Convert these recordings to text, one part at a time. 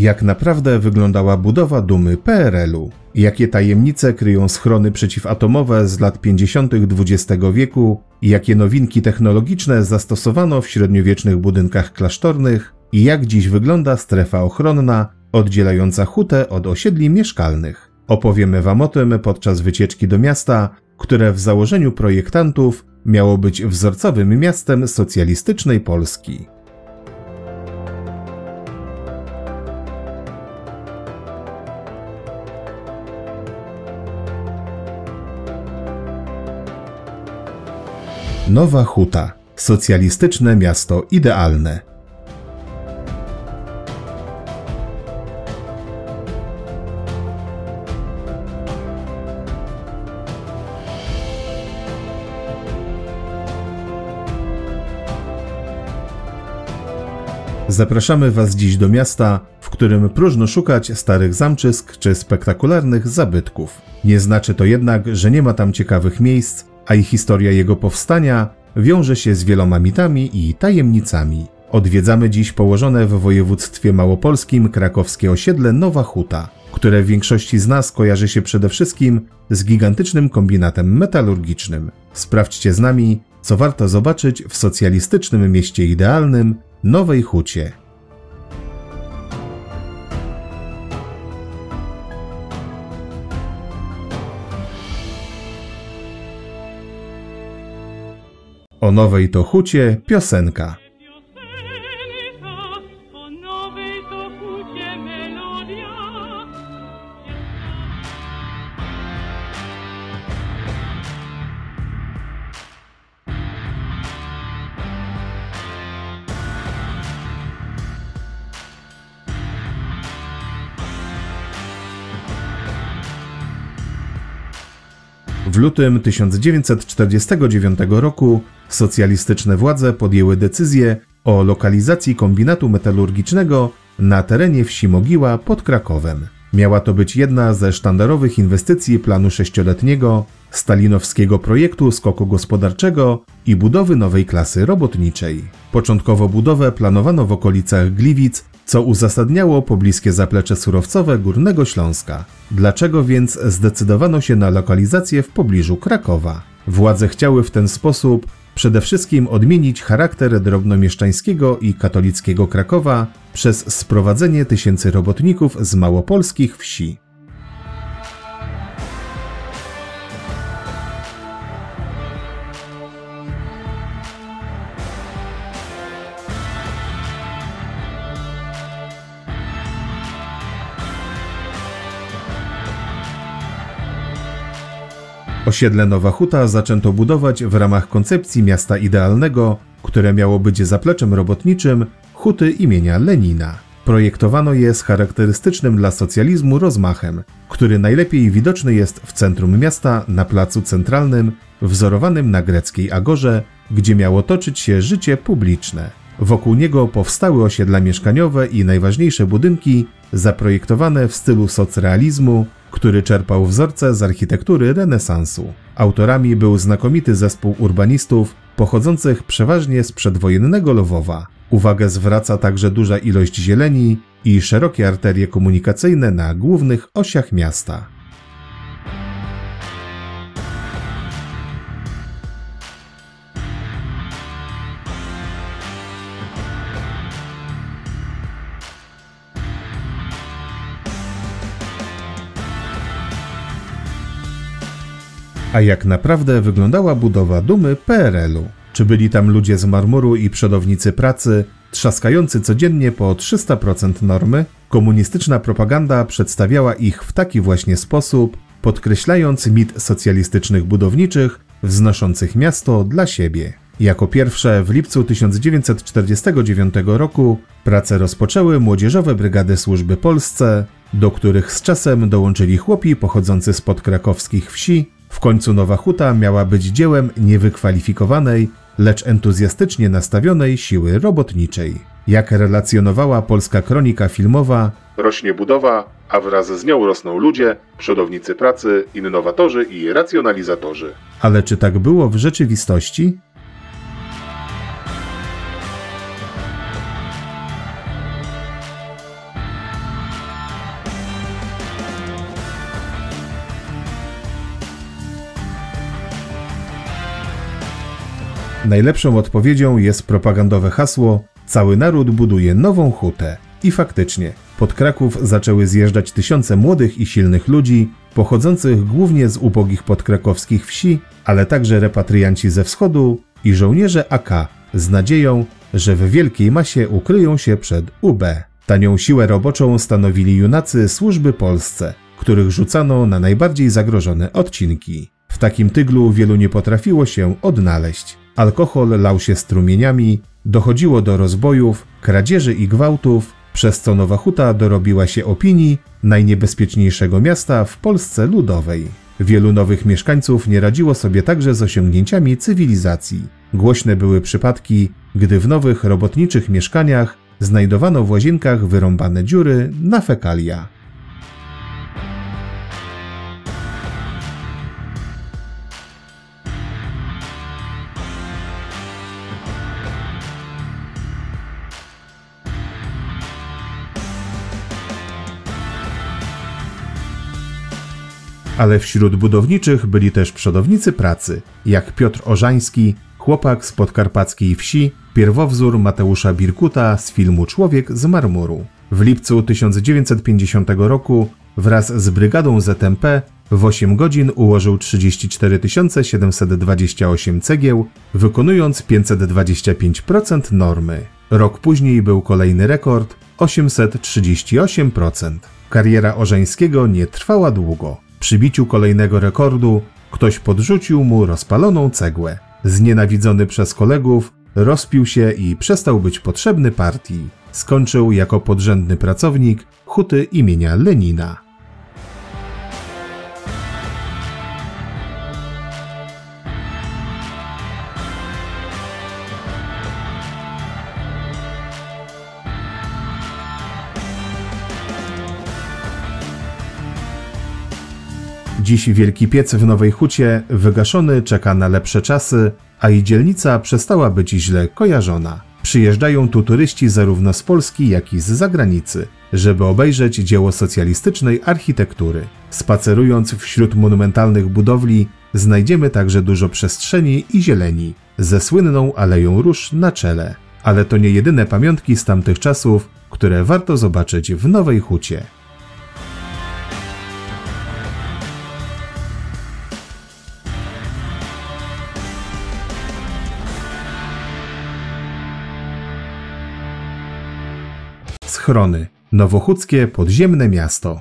Jak naprawdę wyglądała budowa dumy PRL-u, jakie tajemnice kryją schrony przeciwatomowe z lat 50. XX wieku, jakie nowinki technologiczne zastosowano w średniowiecznych budynkach klasztornych i jak dziś wygląda strefa ochronna oddzielająca hutę od osiedli mieszkalnych. Opowiemy Wam o tym podczas wycieczki do miasta, które w założeniu projektantów miało być wzorcowym miastem socjalistycznej Polski. Nowa Huta. Socjalistyczne miasto idealne. Zapraszamy Was dziś do miasta, w którym próżno szukać starych zamczysk czy spektakularnych zabytków. Nie znaczy to jednak, że nie ma tam ciekawych miejsc, a i historia jego powstania wiąże się z wieloma mitami i tajemnicami. Odwiedzamy dziś położone w województwie małopolskim krakowskie osiedle Nowa Huta, które w większości z nas kojarzy się przede wszystkim z gigantycznym kombinatem metalurgicznym. Sprawdźcie z nami, co warto zobaczyć w socjalistycznym mieście idealnym Nowej Hucie. O nowej to hucie piosenka. W lutym 1949 roku socjalistyczne władze podjęły decyzję o lokalizacji kombinatu metalurgicznego na terenie wsi Mogiła pod Krakowem. Miała to być jedna ze sztandarowych inwestycji planu sześcioletniego, stalinowskiego projektu skoku gospodarczego i budowy nowej klasy robotniczej. Początkowo budowę planowano w okolicach Gliwic, co uzasadniało pobliskie zaplecze surowcowe Górnego Śląska. Dlaczego więc zdecydowano się na lokalizację w pobliżu Krakowa? Władze chciały w ten sposób przede wszystkim odmienić charakter drobnomieszczańskiego i katolickiego Krakowa przez sprowadzenie tysięcy robotników z małopolskich wsi. Osiedle Nowa Huta zaczęto budować w ramach koncepcji miasta idealnego, które miało być zapleczem robotniczym huty imienia Lenina. Projektowano je z charakterystycznym dla socjalizmu rozmachem, który najlepiej widoczny jest w centrum miasta na placu centralnym, wzorowanym na greckiej agorze, gdzie miało toczyć się życie publiczne. Wokół niego powstały osiedla mieszkaniowe i najważniejsze budynki zaprojektowane w stylu socrealizmu, który czerpał wzorce z architektury renesansu. Autorami był znakomity zespół urbanistów pochodzących przeważnie z przedwojennego Lwowa. Uwagę zwraca także duża ilość zieleni i szerokie arterie komunikacyjne na głównych osiach miasta. A jak naprawdę wyglądała budowa dumy PRL-u? Czy byli tam ludzie z marmuru i przodownicy pracy, Trzaskający codziennie po 300% normy, komunistyczna propaganda przedstawiała ich w taki właśnie sposób, podkreślając mit socjalistycznych budowniczych, wznoszących miasto dla siebie. Jako pierwsze w lipcu 1949 roku pracę rozpoczęły młodzieżowe brygady służby Polsce, do których z czasem dołączyli chłopi pochodzący z podkrakowskich wsi. W końcu Nowa Huta miała być dziełem niewykwalifikowanej, lecz entuzjastycznie nastawionej siły robotniczej. Jak relacjonowała polska kronika filmowa, rośnie budowa, a wraz z nią rosną ludzie, przodownicy pracy, innowatorzy i racjonalizatorzy. Ale czy tak było w rzeczywistości? Najlepszą odpowiedzią jest propagandowe hasło Cały naród buduje nową hutę. I faktycznie, pod Kraków zaczęły zjeżdżać tysiące młodych i silnych ludzi, pochodzących głównie z ubogich podkrakowskich wsi, ale także repatrianci ze wschodu i żołnierze AK z nadzieją, że w wielkiej masie ukryją się przed UB. Tanią siłę roboczą stanowili junacy służby Polsce, których rzucano na najbardziej zagrożone odcinki. W takim tyglu wielu nie potrafiło się odnaleźć. Alkohol lał się strumieniami, dochodziło do rozbojów, kradzieży i gwałtów, przez co Nowa Huta dorobiła się opinii najniebezpieczniejszego miasta w Polsce Ludowej. Wielu nowych mieszkańców nie radziło sobie także z osiągnięciami cywilizacji. Głośne były przypadki, gdy w nowych robotniczych mieszkaniach znajdowano w łazienkach wyrąbane dziury na fekalia. Ale wśród budowniczych byli też przodownicy pracy, jak Piotr Orzański, chłopak z podkarpackiej wsi, pierwowzór Mateusza Birkuta z filmu Człowiek z marmuru. W lipcu 1950 roku wraz z brygadą ZMP w 8 godzin ułożył 34 728 cegieł, wykonując 525% normy. Rok później był kolejny rekord 838%. Kariera Orzeńskiego nie trwała długo. Przy biciu kolejnego rekordu ktoś podrzucił mu rozpaloną cegłę. Znienawidzony przez kolegów, rozpił się i przestał być potrzebny partii. Skończył jako podrzędny pracownik huty imienia Lenina. Dziś wielki piec w Nowej Hucie, wygaszony, czeka na lepsze czasy, a i dzielnica przestała być źle kojarzona. Przyjeżdżają tu turyści zarówno z Polski, jak i z zagranicy, żeby obejrzeć dzieło socjalistycznej architektury. Spacerując wśród monumentalnych budowli, znajdziemy także dużo przestrzeni i zieleni, ze słynną Aleją Róż na czele. Ale to nie jedyne pamiątki z tamtych czasów, które warto zobaczyć w Nowej Hucie. Schrony. Nowochódzkie podziemne miasto.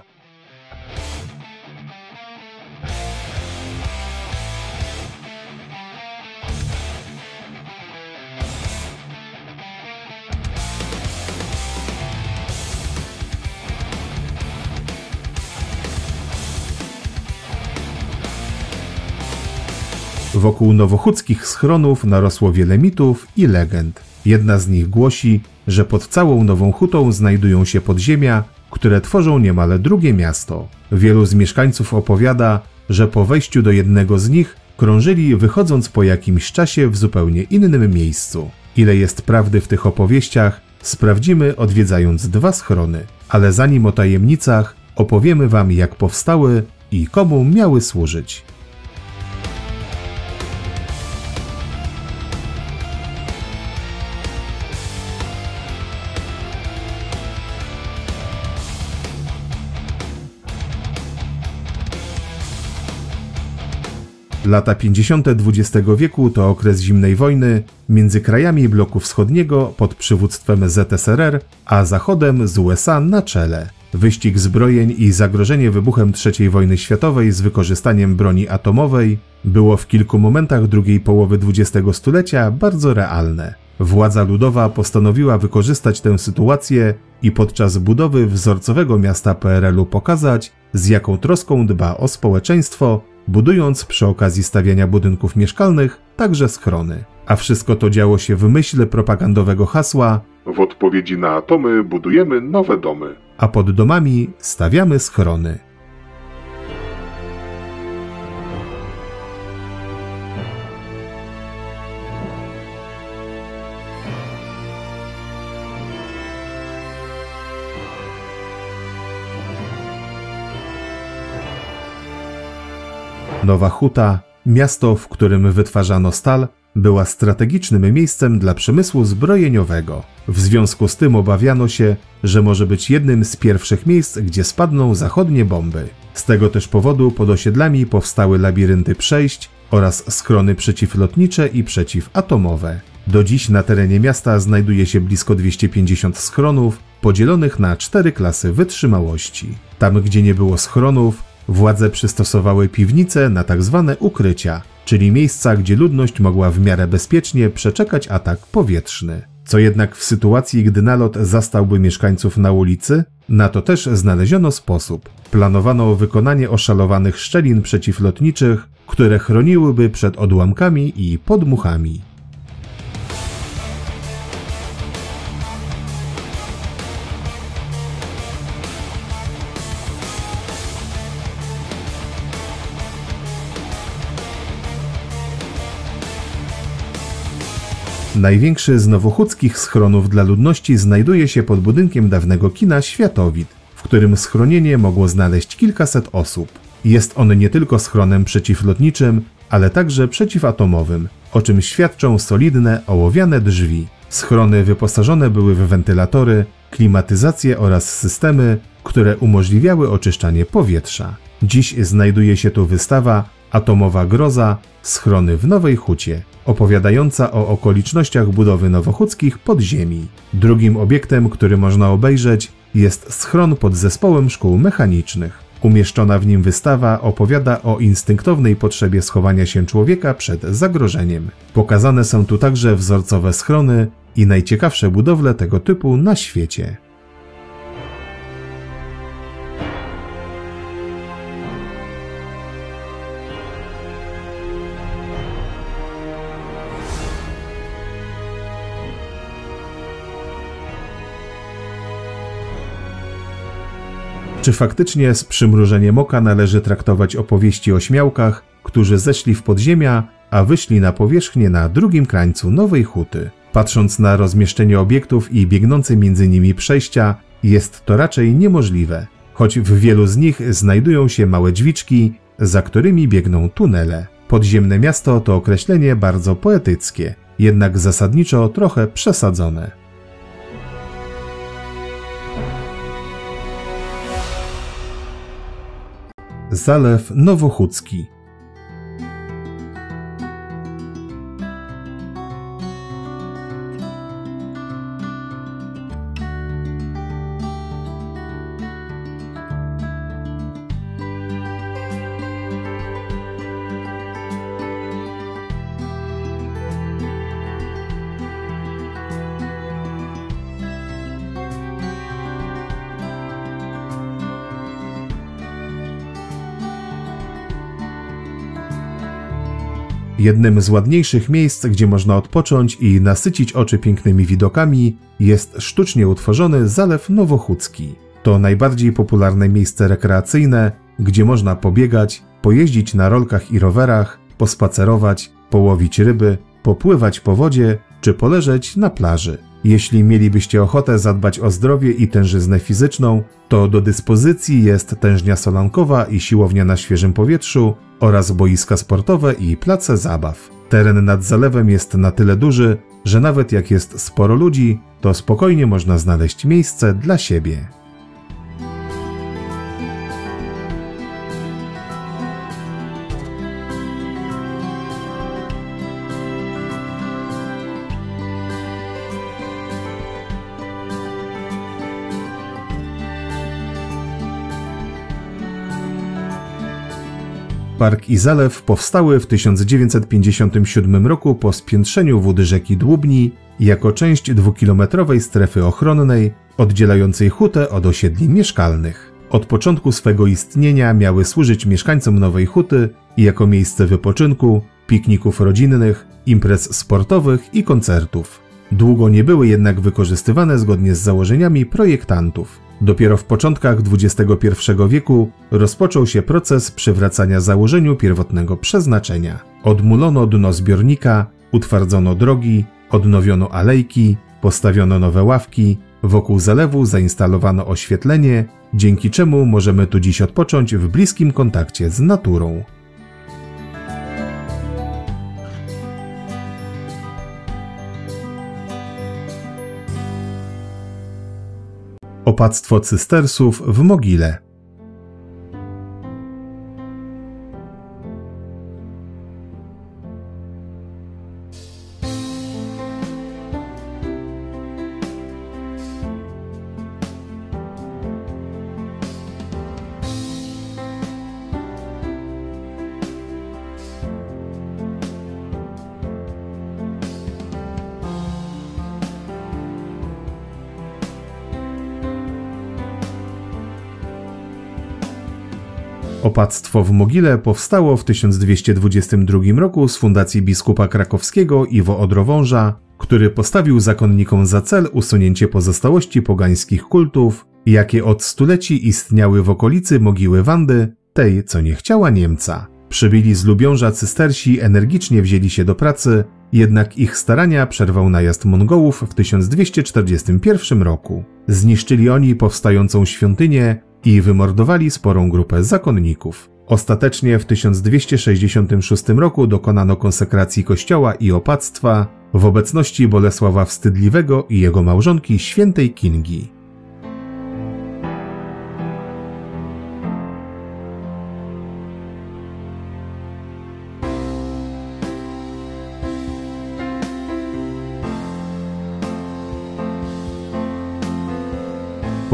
Wokół nowochódzkich schronów narosło wiele mitów i legend. Jedna z nich głosi, że pod całą Nową Hutą znajdują się podziemia, które tworzą niemal drugie miasto. Wielu z mieszkańców opowiada, że po wejściu do jednego z nich krążyli wychodząc po jakimś czasie w zupełnie innym miejscu. Ile jest prawdy w tych opowieściach, sprawdzimy odwiedzając dwa schrony. Ale zanim o tajemnicach, opowiemy Wam jak powstały i komu miały służyć. Lata 50. XX wieku to okres zimnej wojny między krajami bloku wschodniego pod przywództwem ZSRR, a Zachodem z USA na czele. Wyścig zbrojeń i zagrożenie wybuchem III wojny światowej z wykorzystaniem broni atomowej było w kilku momentach drugiej połowy XX stulecia bardzo realne. Władza ludowa postanowiła wykorzystać tę sytuację i podczas budowy wzorcowego miasta PRL-u pokazać, z jaką troską dba o społeczeństwo, budując przy okazji stawiania budynków mieszkalnych także schrony. A wszystko to działo się w myśl propagandowego hasła W odpowiedzi na atomy budujemy nowe domy. a pod domami stawiamy schrony. Nowa Huta, miasto, w którym wytwarzano stal, była strategicznym miejscem dla przemysłu zbrojeniowego. W związku z tym obawiano się, że może być jednym z pierwszych miejsc, gdzie spadną zachodnie bomby. Z tego też powodu pod osiedlami powstały labirynty przejść oraz schrony przeciwlotnicze i przeciwatomowe. Do dziś na terenie miasta znajduje się blisko 250 schronów, podzielonych na cztery klasy wytrzymałości. Tam, gdzie nie było schronów, władze przystosowały piwnice na tak zwane ukrycia, czyli miejsca, gdzie ludność mogła w miarę bezpiecznie przeczekać atak powietrzny. Co jednak w sytuacji, gdy nalot zastałby mieszkańców na ulicy, na to też znaleziono sposób. Planowano wykonanie oszalowanych szczelin przeciwlotniczych, które chroniłyby przed odłamkami i podmuchami. Największy z nowochódzkich schronów dla ludności znajduje się pod budynkiem dawnego kina Światowid, w którym schronienie mogło znaleźć kilkaset osób. Jest on nie tylko schronem przeciwlotniczym, ale także przeciwatomowym, o czym świadczą solidne, ołowiane drzwi. Schrony wyposażone były w wentylatory, klimatyzację oraz systemy, które umożliwiały oczyszczanie powietrza. Dziś znajduje się tu wystawa Atomowa Groza Schrony w Nowej Hucie, opowiadająca o okolicznościach budowy nowochódzkich podziemi. Drugim obiektem, który można obejrzeć, jest schron pod zespołem szkół mechanicznych. Umieszczona w nim wystawa opowiada o instynktownej potrzebie schowania się człowieka przed zagrożeniem. Pokazane są tu także wzorcowe schrony i najciekawsze budowle tego typu na świecie. Czy faktycznie z przymrużeniem oka należy traktować opowieści o śmiałkach, którzy zeszli w podziemia, a wyszli na powierzchnię na drugim krańcu Nowej Huty? Patrząc na rozmieszczenie obiektów i biegnące między nimi przejścia, jest to raczej niemożliwe, choć w wielu z nich znajdują się małe drzwiczki, za którymi biegną tunele. Podziemne miasto to określenie bardzo poetyckie, jednak zasadniczo trochę przesadzone. Zalew Nowochódzki. Jednym z ładniejszych miejsc, gdzie można odpocząć i nasycić oczy pięknymi widokami, jest sztucznie utworzony Zalew Nowochódzki. To najbardziej popularne miejsce rekreacyjne, gdzie można pobiegać, pojeździć na rolkach i rowerach, pospacerować, połowić ryby, popływać po wodzie czy poleżeć na plaży. Jeśli mielibyście ochotę zadbać o zdrowie i tężyznę fizyczną, to do dyspozycji jest tężnia solankowa i siłownia na świeżym powietrzu oraz boiska sportowe i place zabaw. Teren nad zalewem jest na tyle duży, że nawet jak jest sporo ludzi, to spokojnie można znaleźć miejsce dla siebie. Park i zalew powstały w 1957 roku po spiętrzeniu wód rzeki Dłubni jako część dwukilometrowej strefy ochronnej oddzielającej hutę od osiedli mieszkalnych. Od początku swego istnienia miały służyć mieszkańcom Nowej Huty jako miejsce wypoczynku, pikników rodzinnych, imprez sportowych i koncertów. Długo nie były jednak wykorzystywane zgodnie z założeniami projektantów. Dopiero w początkach XXI wieku rozpoczął się proces przywracania założeniu pierwotnego przeznaczenia. Odmulono dno zbiornika, utwardzono drogi, odnowiono alejki, postawiono nowe ławki, wokół zalewu zainstalowano oświetlenie, dzięki czemu możemy tu dziś odpocząć w bliskim kontakcie z naturą. Opactwo cystersów w Mogile. Opactwo w Mogile powstało w 1222 roku z fundacji biskupa krakowskiego Iwo Odrowąża, który postawił zakonnikom za cel usunięcie pozostałości pogańskich kultów, jakie od stuleci istniały w okolicy mogiły Wandy, tej, co nie chciała Niemca. Przybyli z Lubiąża cystersi energicznie wzięli się do pracy, jednak ich starania przerwał najazd Mongołów w 1241 roku. Zniszczyli oni powstającą świątynię i wymordowali sporą grupę zakonników. Ostatecznie w 1266 roku dokonano konsekracji kościoła i opactwa w obecności Bolesława Wstydliwego i jego małżonki świętej Kingi.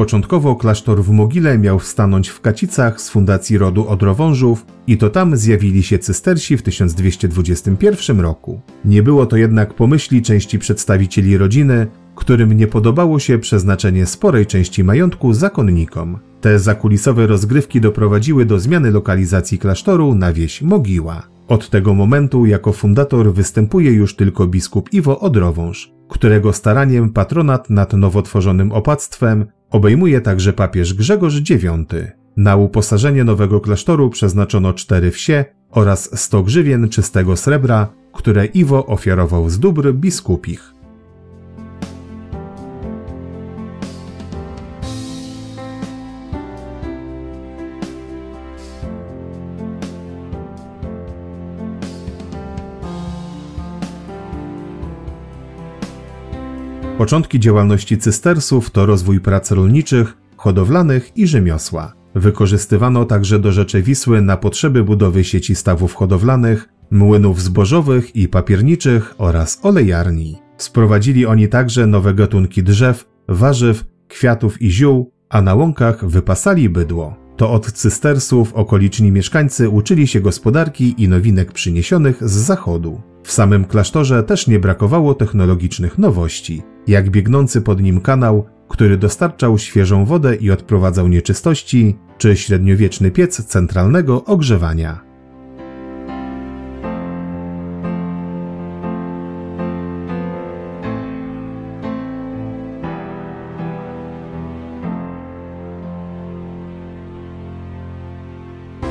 Początkowo klasztor w Mogile miał stanąć w Kacicach z fundacji rodu Odrowążów i to tam zjawili się cystersi w 1221 roku. Nie było to jednak pomyśli części przedstawicieli rodziny, którym nie podobało się przeznaczenie sporej części majątku zakonnikom. Te zakulisowe rozgrywki doprowadziły do zmiany lokalizacji klasztoru na wieś Mogiła. Od tego momentu jako fundator występuje już tylko biskup Iwo Odrowąż, którego staraniem patronat nad nowo tworzonym opactwem obejmuje także papież Grzegorz IX. Na uposażenie nowego klasztoru przeznaczono cztery wsie oraz sto grzywien czystego srebra, które Iwo ofiarował z dóbr biskupich. Początki działalności cystersów to rozwój prac rolniczych, hodowlanych i rzemiosła. Wykorzystywano także do rzeczy Wisły na potrzeby budowy sieci stawów hodowlanych, młynów zbożowych i papierniczych oraz olejarni. Sprowadzili oni także nowe gatunki drzew, warzyw, kwiatów i ziół, a na łąkach wypasali bydło. To od cystersów okoliczni mieszkańcy uczyli się gospodarki i nowinek przyniesionych z zachodu. W samym klasztorze też nie brakowało technologicznych nowości, jak biegnący pod nim kanał, który dostarczał świeżą wodę i odprowadzał nieczystości, czy średniowieczny piec centralnego ogrzewania.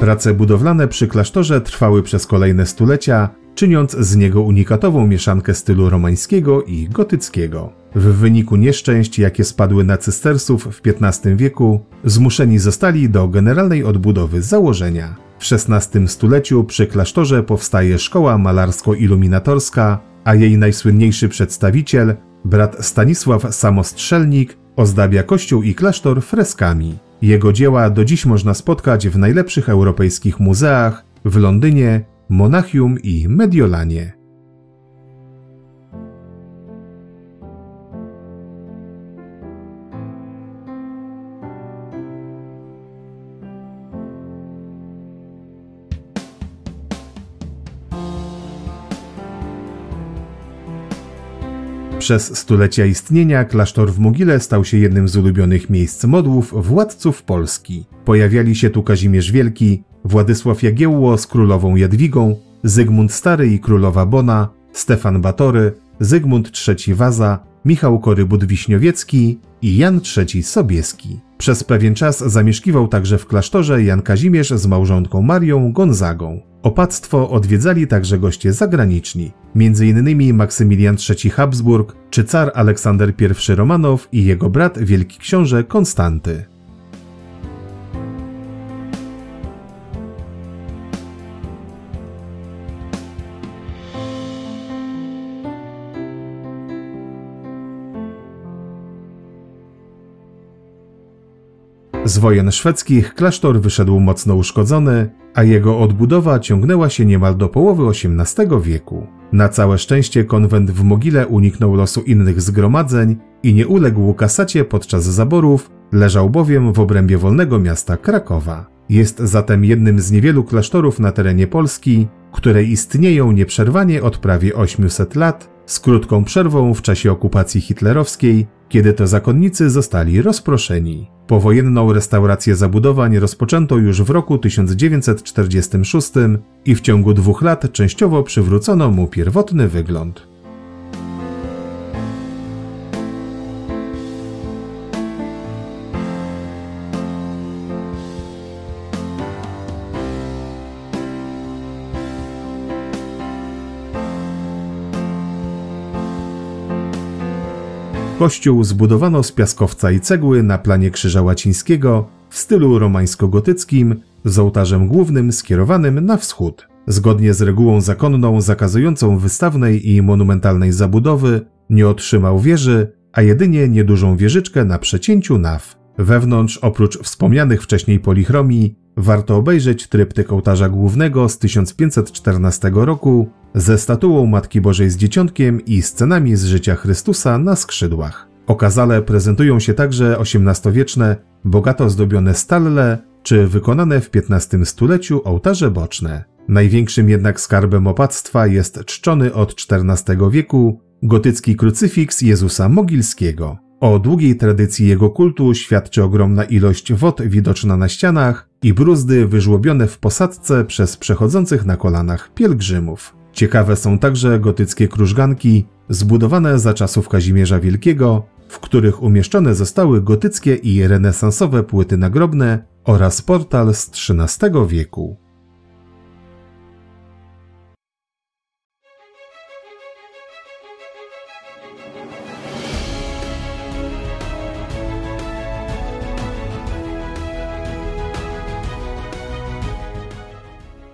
Prace budowlane przy klasztorze trwały przez kolejne stulecia, czyniąc z niego unikatową mieszankę stylu romańskiego i gotyckiego. W wyniku nieszczęść, jakie spadły na cystersów w XV wieku, zmuszeni zostali do generalnej odbudowy założenia. W XVI stuleciu przy klasztorze powstaje szkoła malarsko-iluminatorska, a jej najsłynniejszy przedstawiciel, brat Stanisław Samostrzelnik, ozdabia kościół i klasztor freskami. Jego dzieła do dziś można spotkać w najlepszych europejskich muzeach w Londynie, Monachium i Mediolanie. Przez stulecia istnienia klasztor w Mogile stał się jednym z ulubionych miejsc modłów władców Polski. Pojawiali się tu Kazimierz Wielki, Władysław Jagiełło z królową Jadwigą, Zygmunt Stary i królowa Bona, Stefan Batory, Zygmunt III Waza, Michał Korybut-Wiśniowiecki i Jan III Sobieski. Przez pewien czas zamieszkiwał także w klasztorze Jan Kazimierz z małżonką Marią Gonzagą. Opactwo odwiedzali także goście zagraniczni, m.in. Maksymilian III Habsburg czy car Aleksander I Romanow i jego brat wielki książę Konstanty. Z wojen szwedzkich klasztor wyszedł mocno uszkodzony, a jego odbudowa ciągnęła się niemal do połowy XVIII wieku. Na całe szczęście konwent w Mogile uniknął losu innych zgromadzeń i nie uległ kasacie podczas zaborów, leżał bowiem w obrębie wolnego miasta Krakowa. Jest zatem jednym z niewielu klasztorów na terenie Polski, które istnieją nieprzerwanie od prawie 800 lat, z krótką przerwą w czasie okupacji hitlerowskiej, kiedy to zakonnicy zostali rozproszeni. Powojenną restaurację zabudowań rozpoczęto już w roku 1946 i w ciągu dwóch lat częściowo przywrócono mu pierwotny wygląd. Kościół zbudowano z piaskowca i cegły na planie Krzyża Łacińskiego w stylu romańsko-gotyckim z ołtarzem głównym skierowanym na wschód. Zgodnie z regułą zakonną zakazującą wystawnej i monumentalnej zabudowy nie otrzymał wieży, a jedynie niedużą wieżyczkę na przecięciu naw. Wewnątrz, oprócz wspomnianych wcześniej polichromii, warto obejrzeć tryptyk ołtarza głównego z 1514 roku ze statuą Matki Bożej z Dzieciątkiem i scenami z życia Chrystusa na skrzydłach. Okazale prezentują się także XVIII-wieczne, bogato zdobione stalle czy wykonane w XV stuleciu ołtarze boczne. Największym jednak skarbem opactwa jest czczony od XIV wieku gotycki krucyfiks Jezusa Mogilskiego. O długiej tradycji jego kultu świadczy ogromna ilość wod widoczna na ścianach i bruzdy wyżłobione w posadzce przez przechodzących na kolanach pielgrzymów. Ciekawe są także gotyckie krużganki zbudowane za czasów Kazimierza Wielkiego, w których umieszczone zostały gotyckie i renesansowe płyty nagrobne oraz portal z XIII wieku.